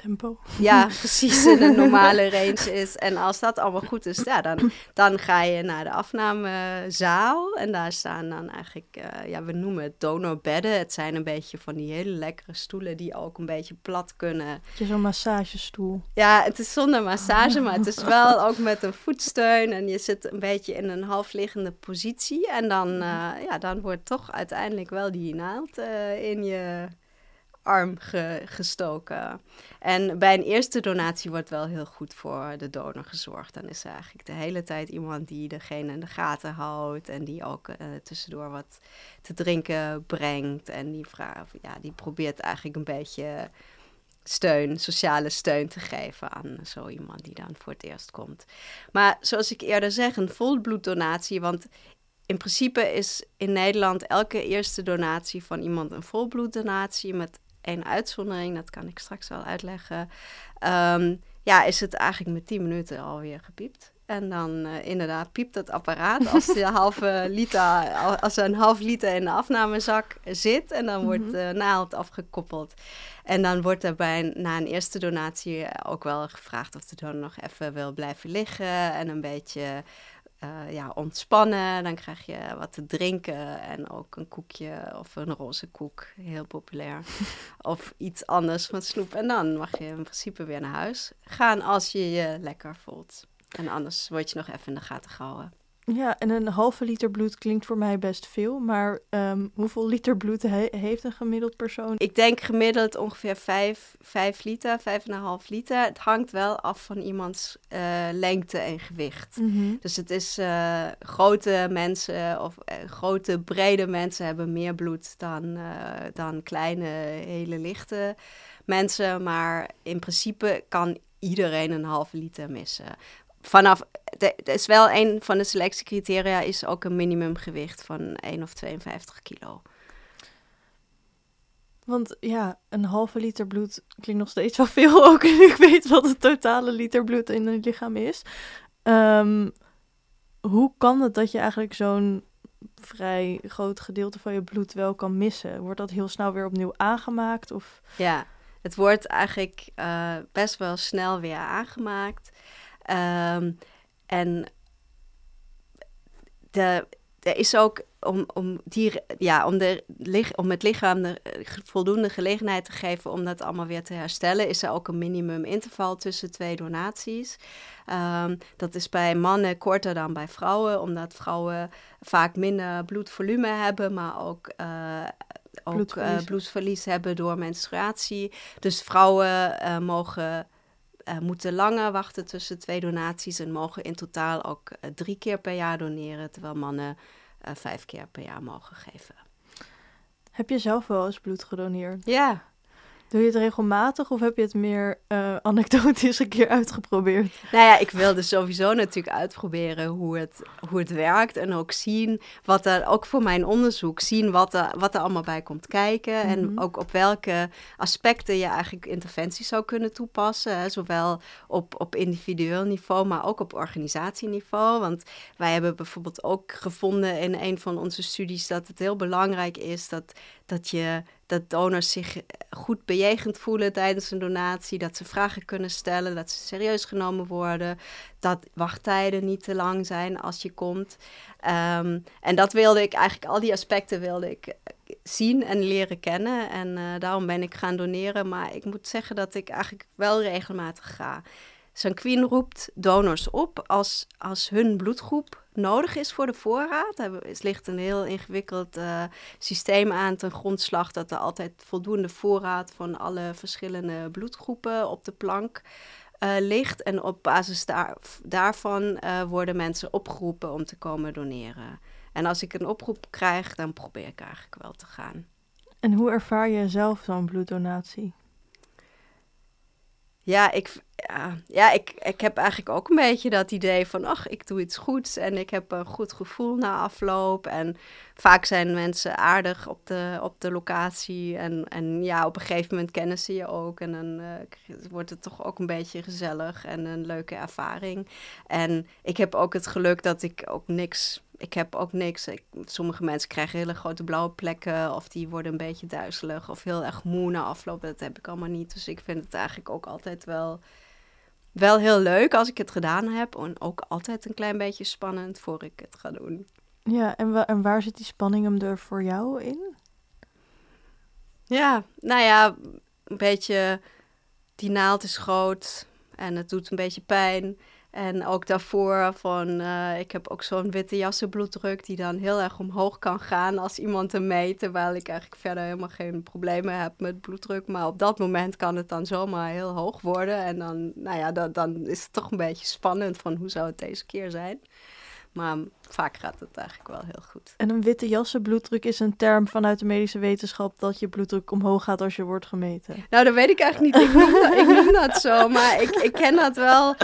tempo. Ja, precies in een normale range is. En als dat allemaal goed is, ja, dan, dan ga je naar de afnamezaal. En daar staan dan eigenlijk, uh, ja, we noemen het donorbedden. Het zijn een beetje van die hele lekkere stoelen die ook een beetje plat kunnen. Je zo'n massagestoel. Ja, het is zonder massage, maar het is wel ook met een voetsteun. En je zit een beetje in een halfliggende positie. En dan, uh, ja, dan wordt toch uiteindelijk wel die naald uh, in je arm ge, gestoken. En bij een eerste donatie wordt wel heel goed voor de donor gezorgd. Dan is eigenlijk de hele tijd iemand die degene in de gaten houdt en die ook uh, tussendoor wat te drinken brengt. En die, vraag, ja, die probeert eigenlijk een beetje steun, sociale steun te geven aan zo iemand die dan voor het eerst komt. Maar zoals ik eerder zeg, een volbloeddonatie, want in principe is in Nederland elke eerste donatie van iemand een volbloeddonatie met één uitzondering, dat kan ik straks wel uitleggen. Um, ja, is het eigenlijk met 10 minuten alweer gepiept. En dan uh, inderdaad piept het apparaat als, de halve liter, als er een half liter in de afnamezak zit. En dan wordt mhm. de naald afgekoppeld. En dan wordt er bij, na een eerste donatie ook wel gevraagd of de donor nog even wil blijven liggen. En een beetje uh, ja, ontspannen. Dan krijg je wat te drinken en ook een koekje of een roze koek, heel populair. of iets anders met snoep. En dan mag je in principe weer naar huis gaan als je je lekker voelt. En anders word je nog even in de gaten gehouden. Ja, en een halve liter bloed klinkt voor mij best veel. Maar um, hoeveel liter bloed he heeft een gemiddeld persoon? Ik denk gemiddeld ongeveer 5, 5 liter, 5,5 liter. Het hangt wel af van iemands uh, lengte en gewicht. Mm -hmm. Dus het is uh, grote mensen of uh, grote brede mensen hebben meer bloed dan, dan kleine, hele lichte mensen. Maar in principe kan iedereen een halve liter missen vanaf, het is wel een van de selectiecriteria, is ook een minimumgewicht van 1 of 52 kilo. Want ja, een halve liter bloed klinkt nog steeds wel veel, ook en ik weet wat het totale liter bloed in het lichaam is. Um, hoe kan het dat je eigenlijk zo'n vrij groot gedeelte van je bloed wel kan missen? Wordt dat heel snel weer opnieuw aangemaakt? Of? Ja, het wordt eigenlijk uh, best wel snel weer aangemaakt. Um, en de, er is ook om, om, die, ja, om, de, om het lichaam de voldoende gelegenheid te geven om dat allemaal weer te herstellen, is er ook een minimum interval tussen twee donaties. Um, dat is bij mannen korter dan bij vrouwen, omdat vrouwen vaak minder bloedvolume hebben, maar ook, uh, ook bloedverlies. Uh, bloedverlies hebben door menstruatie. Dus vrouwen uh, mogen uh, moeten langer wachten tussen twee donaties en mogen in totaal ook uh, drie keer per jaar doneren, terwijl mannen uh, vijf keer per jaar mogen geven. Heb je zelf wel eens bloed gedoneerd? Ja, Doe je het regelmatig of heb je het meer uh, anekdotisch een keer uitgeprobeerd? Nou ja, ik wilde sowieso natuurlijk uitproberen hoe het, hoe het werkt. En ook zien wat er, ook voor mijn onderzoek, zien wat er, wat er allemaal bij komt kijken. Mm -hmm. En mhm. ook op welke aspecten je eigenlijk interventies zou kunnen toepassen. Hè? Zowel op, op individueel niveau, maar ook op organisatieniveau. Want wij hebben bijvoorbeeld ook gevonden in een van onze studies dat het heel belangrijk is dat, dat je dat donors zich goed bejegend voelen tijdens een donatie, dat ze vragen kunnen stellen, dat ze serieus genomen worden, dat wachttijden niet te lang zijn als je komt. Um, en dat wilde ik eigenlijk, al die aspecten wilde ik zien en leren kennen. En uh, daarom ben ik gaan doneren. Maar ik moet zeggen dat ik eigenlijk wel regelmatig ga. Sanquin roept donors op als, als hun bloedgroep nodig is voor de voorraad. Er ligt een heel ingewikkeld uh, systeem aan ten grondslag dat er altijd voldoende voorraad van alle verschillende bloedgroepen op de plank uh, ligt. En op basis daar, daarvan uh, worden mensen opgeroepen om te komen doneren. En als ik een oproep krijg, dan probeer ik eigenlijk wel te gaan. En hoe ervaar je zelf zo'n bloeddonatie? Ja, ik, ja, ik, ik heb eigenlijk ook een beetje dat idee van, ach, ik doe iets goeds en ik heb een goed gevoel na afloop. En vaak zijn mensen aardig op de, op de locatie en, en ja, op een gegeven moment kennen ze je ook. En dan uh, wordt het toch ook een beetje gezellig en een leuke ervaring. En ik heb ook het geluk dat ik ook niks ik heb ook niks. Ik, sommige mensen krijgen hele grote blauwe plekken. Of die worden een beetje duizelig. Of heel erg moe na afloop. Dat heb ik allemaal niet. Dus ik vind het eigenlijk ook altijd wel, wel heel leuk als ik het gedaan heb. En ook altijd een klein beetje spannend voor ik het ga doen. Ja, en, en waar zit die spanning hem er voor jou in? Ja, nou ja, een beetje... Die naald is groot en het doet een beetje pijn. En ook daarvoor van, uh, ik heb ook zo'n witte jassenbloeddruk die dan heel erg omhoog kan gaan als iemand hem meet. Terwijl ik eigenlijk verder helemaal geen problemen heb met bloeddruk. Maar op dat moment kan het dan zomaar heel hoog worden. En dan, nou ja, dan, dan is het toch een beetje spannend van hoe zou het deze keer zijn. Maar vaak gaat het eigenlijk wel heel goed. En een witte jassenbloeddruk is een term vanuit de medische wetenschap dat je bloeddruk omhoog gaat als je wordt gemeten. Nou, dat weet ik eigenlijk niet. Ik noem dat, ik noem dat zo, maar ik, ik ken dat wel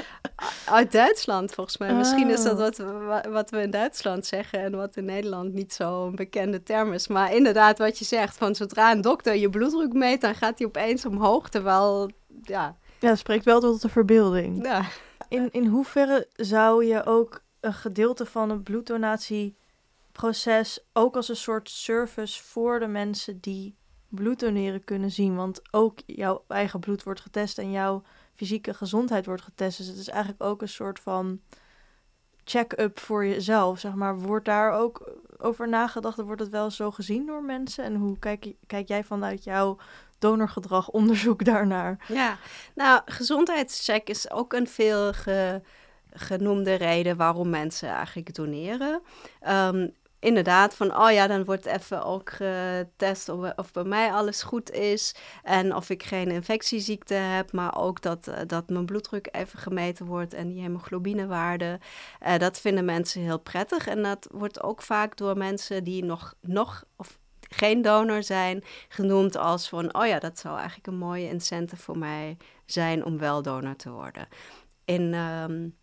uit Duitsland volgens mij. Misschien is dat oh. wat, wat we in Duitsland zeggen en wat in Nederland niet zo een bekende term is. Maar inderdaad, wat je zegt, van zodra een dokter je bloeddruk meet, dan gaat hij opeens omhoog, terwijl, ja... Ja, spreekt wel tot de verbeelding. Ja. In, in hoeverre zou je ook een gedeelte van het bloeddonatieproces ook als een soort service voor de mensen die bloed doneren kunnen zien. Want ook jouw eigen bloed wordt getest en jouw fysieke gezondheid wordt getest. Dus het is eigenlijk ook een soort van check-up voor jezelf, zeg maar. Wordt daar ook over nagedacht? Wordt het wel zo gezien door mensen? En hoe kijk, kijk jij vanuit jouw donorgedrag onderzoek daarnaar? Ja, nou, gezondheidscheck is ook een veel ge genoemde reden waarom mensen eigenlijk doneren. Um, inderdaad, van oh ja, dan wordt even ook getest of, bij mij alles goed is en of ik geen infectieziekte heb, maar ook dat, eh, dat mijn bloeddruk even gemeten wordt en die hemoglobinewaarde. Uh, dat vinden mensen heel prettig en dat wordt ook vaak door mensen die nog, nog of geen donor zijn, genoemd als van, oh ja, dat zou eigenlijk een mooie incentive voor mij zijn om wel donor te worden. In, um,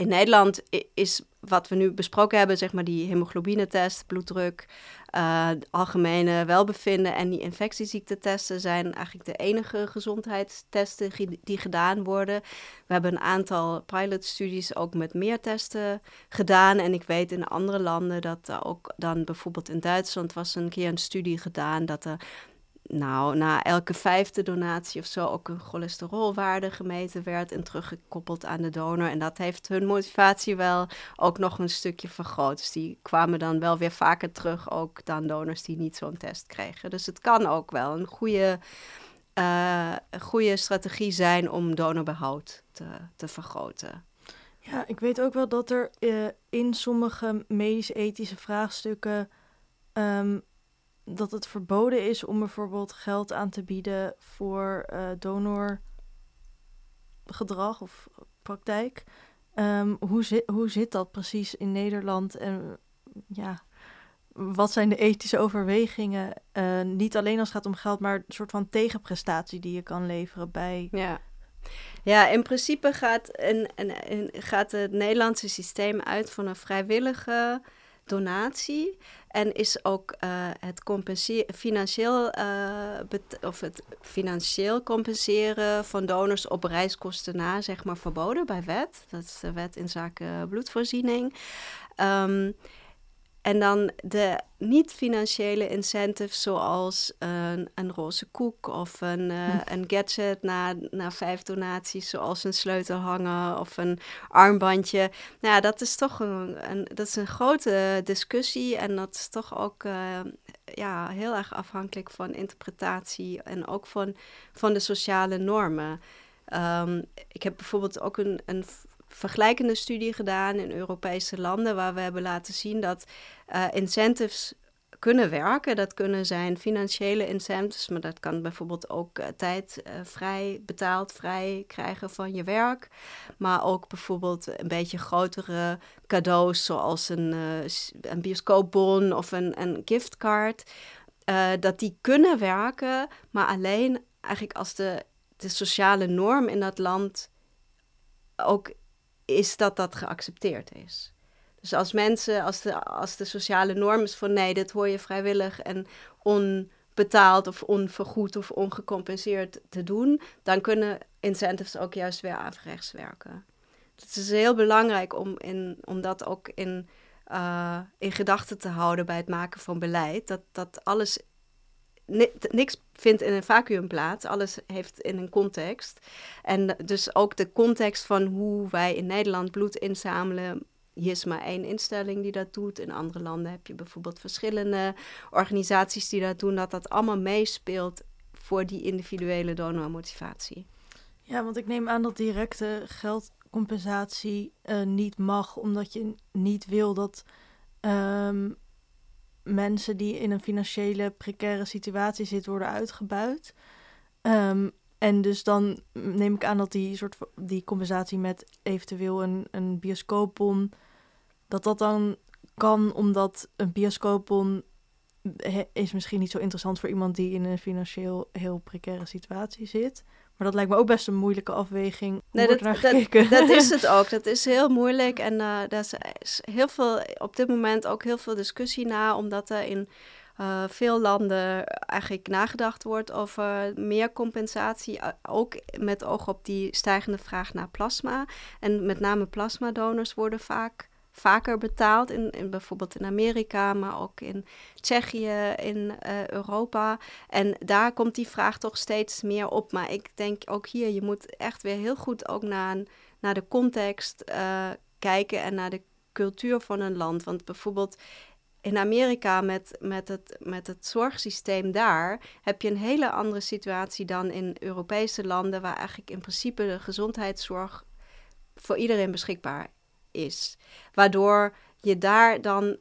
in Nederland is wat we nu besproken hebben, zeg maar die hemoglobine-test, bloeddruk, uh, algemene welbevinden en die infectieziektetesten zijn eigenlijk de enige gezondheidstesten die gedaan worden. We hebben een aantal pilotstudies ook met meer testen gedaan en ik weet in andere landen dat ook dan bijvoorbeeld in Duitsland was een keer een studie gedaan dat er nou, na elke vijfde donatie of zo ook een cholesterolwaarde gemeten werd en teruggekoppeld aan de donor. En dat heeft hun motivatie wel ook nog een stukje vergroot. Dus die kwamen dan wel weer vaker terug, ook dan donors die niet zo'n test kregen. Dus het kan ook wel een goede, uh, goede strategie zijn om donorbehoud te, te vergroten. Ja, ik weet ook wel dat er uh, in sommige medisch-ethische vraagstukken um, dat het verboden is om bijvoorbeeld geld aan te bieden voor uh, donorgedrag of praktijk. Um, hoe, zit, hoe zit dat precies in Nederland? En ja, wat zijn de ethische overwegingen? Uh, niet alleen als het gaat om geld, maar een soort van tegenprestatie die je kan leveren bij. Ja. Ja, in principe gaat, een, een, een, gaat het Nederlandse systeem uit van een vrijwillige donatie. En is ook uh, het financieel, uh, of het financieel compenseren van donors op reiskosten na, zeg maar, verboden bij wet. Dat is de wet in zaken bloedvoorziening. Um, en dan de niet-financiële incentives, zoals een, een roze koek of een, uh, een gadget na, na vijf donaties, zoals een sleutelhanger of een armbandje. Nou ja, dat is toch een, een, dat is een grote discussie en dat is toch ook uh, ja, heel erg afhankelijk van interpretatie en ook van, van de sociale normen. Um, ik heb bijvoorbeeld ook een, een vergelijkende studie gedaan in Europese landen, waar we hebben laten zien dat uh, incentives kunnen werken. Dat kunnen zijn financiële incentives, maar dat kan bijvoorbeeld ook uh, tijd uh, vrij betaald, vrij krijgen van je werk. Maar ook bijvoorbeeld een beetje grotere cadeaus, zoals een, een bioscoopbon of een, een giftcard. dat die kunnen werken, maar alleen eigenlijk als de, de sociale norm in dat land ook is dat dat geaccepteerd is. Dus als mensen, als de, als de sociale norm is van nee, dit hoor je vrijwillig en onbetaald of onvergoed of ongecompenseerd te doen, dan kunnen incentives ook juist weer averechts werken. Dus het is heel belangrijk om, in, om dat ook in, uh, in gedachten te houden bij het maken van beleid. Dat, dat alles, niks vindt in een vacuüm plaats. Alles heeft in een context. En dus ook de context van hoe wij in Nederland bloed inzamelen, hier is maar één instelling die dat doet. In andere landen heb je bijvoorbeeld verschillende organisaties die dat doen. Dat dat allemaal meespeelt voor die individuele donormotivatie. Ja, want ik neem aan dat directe geldcompensatie uh, niet mag, omdat je niet wil dat um, mensen die in een financiële precaire situatie zitten worden uitgebuit. Um, en dus dan neem ik aan dat die soort die compensatie met eventueel een, een bioscoopbon dat dat dan kan omdat een bioscoopbon is misschien niet zo interessant voor iemand die in een financieel heel precaire situatie zit. Maar dat lijkt me ook best een moeilijke afweging. Nee, dat, dat, dat, is het ook. Dat is heel moeilijk. En uh, er is heel veel, op dit moment ook heel veel discussie na, omdat er in uh, veel landen eigenlijk nagedacht wordt over meer compensatie. Ook met oog op die stijgende vraag naar plasma. En met name plasmadonors worden vaak vaker betaald, in, in, bijvoorbeeld in Amerika, maar ook in Tsjechië, in uh, Europa. En daar komt die vraag toch steeds meer op. Maar ik denk ook hier, je moet echt weer heel goed ook naar, naar de context uh, kijken en naar de cultuur van een land. Want bijvoorbeeld in Amerika met, met, het, met het zorgsysteem daar heb je een hele andere situatie dan in Europese landen, waar eigenlijk in principe de gezondheidszorg voor iedereen beschikbaar is. Waardoor je daar dan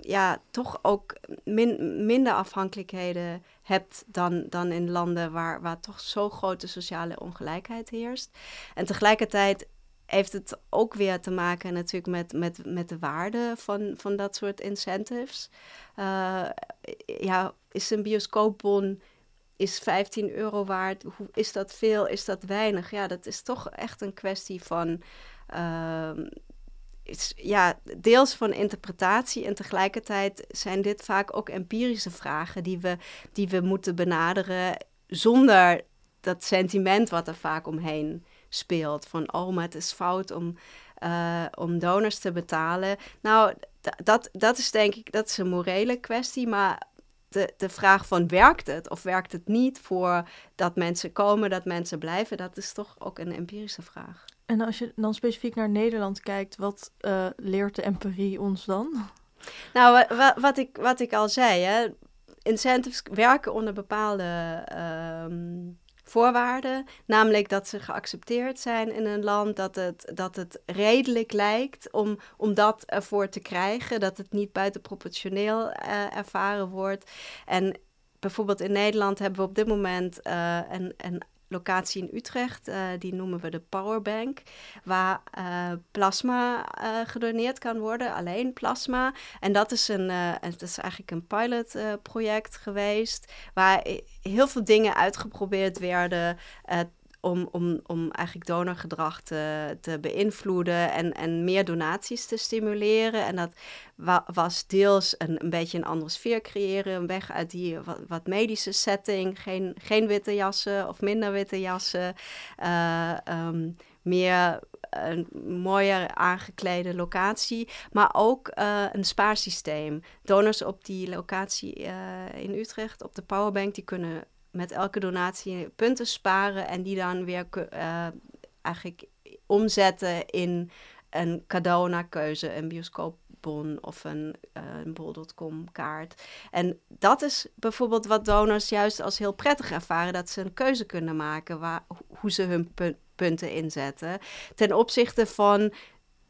ja, toch ook min, minder afhankelijkheden hebt dan, dan in landen waar, waar toch zo grote sociale ongelijkheid heerst. En tegelijkertijd heeft het ook weer te maken natuurlijk met, met, met de waarde van, van dat soort incentives. Uh, ja, is een bioscoopbon is 15 euro waard? Hoe, is dat veel? Is dat weinig? Ja, dat is toch echt een kwestie van ja, deels van interpretatie en tegelijkertijd zijn dit vaak ook empirische vragen die we, die we moeten benaderen zonder dat sentiment wat er vaak omheen speelt. Van, oh, maar het is fout om, uh, om donors te betalen. Nou, dat, dat is denk ik, dat is een morele kwestie, maar de, de vraag van werkt het of werkt het niet voor dat mensen komen, dat mensen blijven, dat is toch ook een empirische vraag. En als je dan specifiek naar Nederland kijkt, wat uh, leert de empirie ons dan? Nou, wat, ik, wat ik al zei, hè, incentives werken onder bepaalde um, voorwaarden. Namelijk dat ze geaccepteerd zijn in een land, dat het, dat het redelijk lijkt om, om dat ervoor te krijgen, dat het niet buitenproportioneel uh, ervaren wordt. En bijvoorbeeld in Nederland hebben we op dit moment uh, een, een locatie in Utrecht, uh, die noemen we de Powerbank, waar uh, plasma uh, gedoneerd kan worden, alleen plasma. En dat is, een, het is eigenlijk een pilotproject geweest, waar heel veel dingen uitgeprobeerd werden om, om, om eigenlijk donorgedrag te, beïnvloeden en, en meer donaties te stimuleren. En dat was deels een, een beetje een andere sfeer creëren, een weg uit die wat, medische setting, geen, geen witte jassen of minder witte jassen, uh, um, meer een mooier aangeklede locatie, maar ook uh, een spaarsysteem. Donors op die locatie uh, in Utrecht, op de Powerbank, die kunnen met elke donatie punten sparen en die dan weer uh, eigenlijk omzetten in een cadeau naar keuze, een bioscoopbon of een, uh, een bol.com kaart. En dat is bijvoorbeeld wat donors juist als heel prettig ervaren, dat ze een keuze kunnen maken waar, hoe ze hun punten inzetten. Ten opzichte van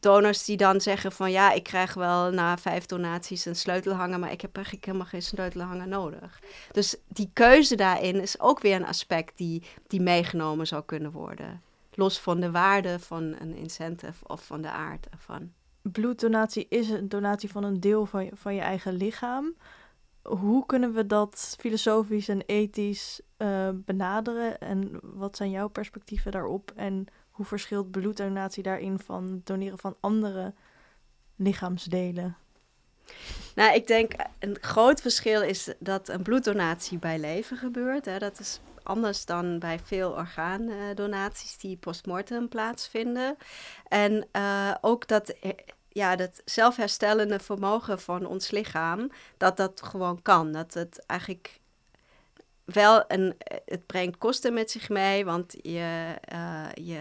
donors die dan zeggen van ja, ik krijg wel na vijf donaties een sleutelhanger, maar ik heb eigenlijk helemaal geen sleutelhanger nodig. Dus die keuze daarin is ook weer een aspect die, die meegenomen zou kunnen worden. Los van de waarde van een incentive of van de aard ervan. Bloeddonatie is een donatie van een deel van je, van je eigen lichaam. Hoe kunnen we dat filosofisch en ethisch uh, benaderen? En wat zijn jouw perspectieven daarop? En hoe verschilt bloeddonatie daarin van doneren van andere lichaamsdelen? Nou, ik denk een groot verschil is dat een bloeddonatie bij leven gebeurt. Hè. Dat is anders dan bij veel orgaandonaties die postmortem plaatsvinden. En uh, ook dat, eh, ja, dat zelfherstellende vermogen van ons lichaam, dat dat gewoon kan. Dat het eigenlijk wel een, het brengt kosten met zich mee, want je, uh, je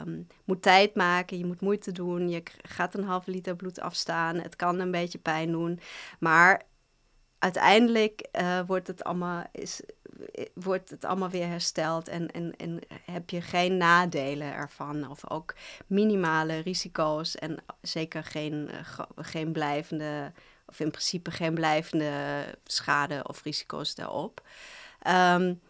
um, moet tijd maken, je moet moeite doen, je gaat een halve liter bloed afstaan, het kan een beetje pijn doen, maar uiteindelijk uh, wordt, het allemaal, is, wordt het allemaal weer hersteld en, en, en heb je geen nadelen ervan of ook minimale risico's en zeker geen, uh, geen blijvende, of in principe geen blijvende schade of risico's daarop. Um,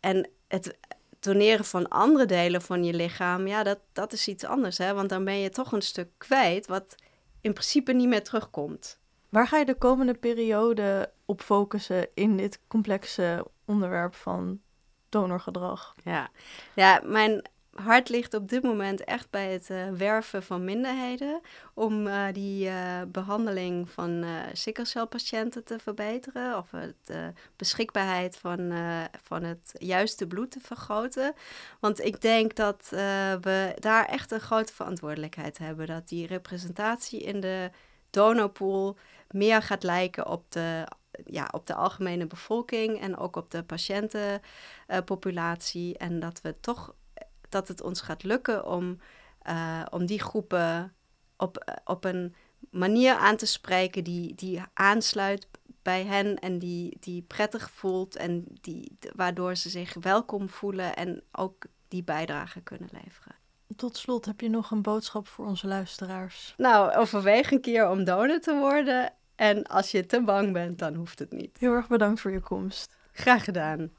en het, doneren van andere delen van je lichaam, ja, dat, dat is iets anders. Hè? Want dan ben je toch een stuk kwijt wat in principe niet meer terugkomt. Waar ga je de komende periode op focussen in dit complexe onderwerp van donorgedrag? Ja, ja mijn hart ligt op dit moment echt bij het uh, werven van minderheden om uh, die uh, behandeling van uh, sikkelcelpatiënten te verbeteren of de beschikbaarheid van, van het juiste bloed te vergroten. Want ik denk dat we daar echt een grote verantwoordelijkheid hebben. Dat die representatie in de donorpool meer gaat lijken op de ja, op de algemene bevolking en ook op de patiëntenpopulatie. en dat we toch dat het ons gaat lukken om, uh, om die groepen op, eh, op een manier aan te spreken die, die aansluit bij hen en die, die prettig voelt en die, waardoor ze zich welkom voelen en ook die bijdrage kunnen leveren. Tot slot, heb je nog een boodschap voor onze luisteraars? Nou, overweeg een keer om donor te worden. En als je te bang bent, dan hoeft het niet. Heel erg bedankt voor je komst. Graag gedaan.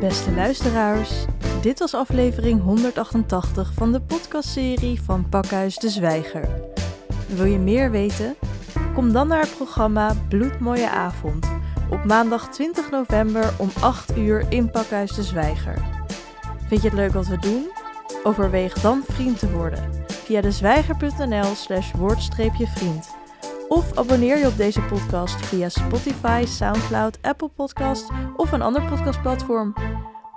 Beste luisteraars, dit was aflevering 188 van de podcastserie van Pakhuis de Zwijger. Wil je meer weten? Kom dan naar het programma Bloedmooie Avond op maandag 20 november om 8 uur in Pakhuis de Zwijger. Vind je het leuk wat we doen? Overweeg dan vriend te worden via dezwijger.nl slash woord-vriend. Of abonneer je op deze podcast via Spotify, Soundcloud, Apple Podcast of een ander podcastplatform.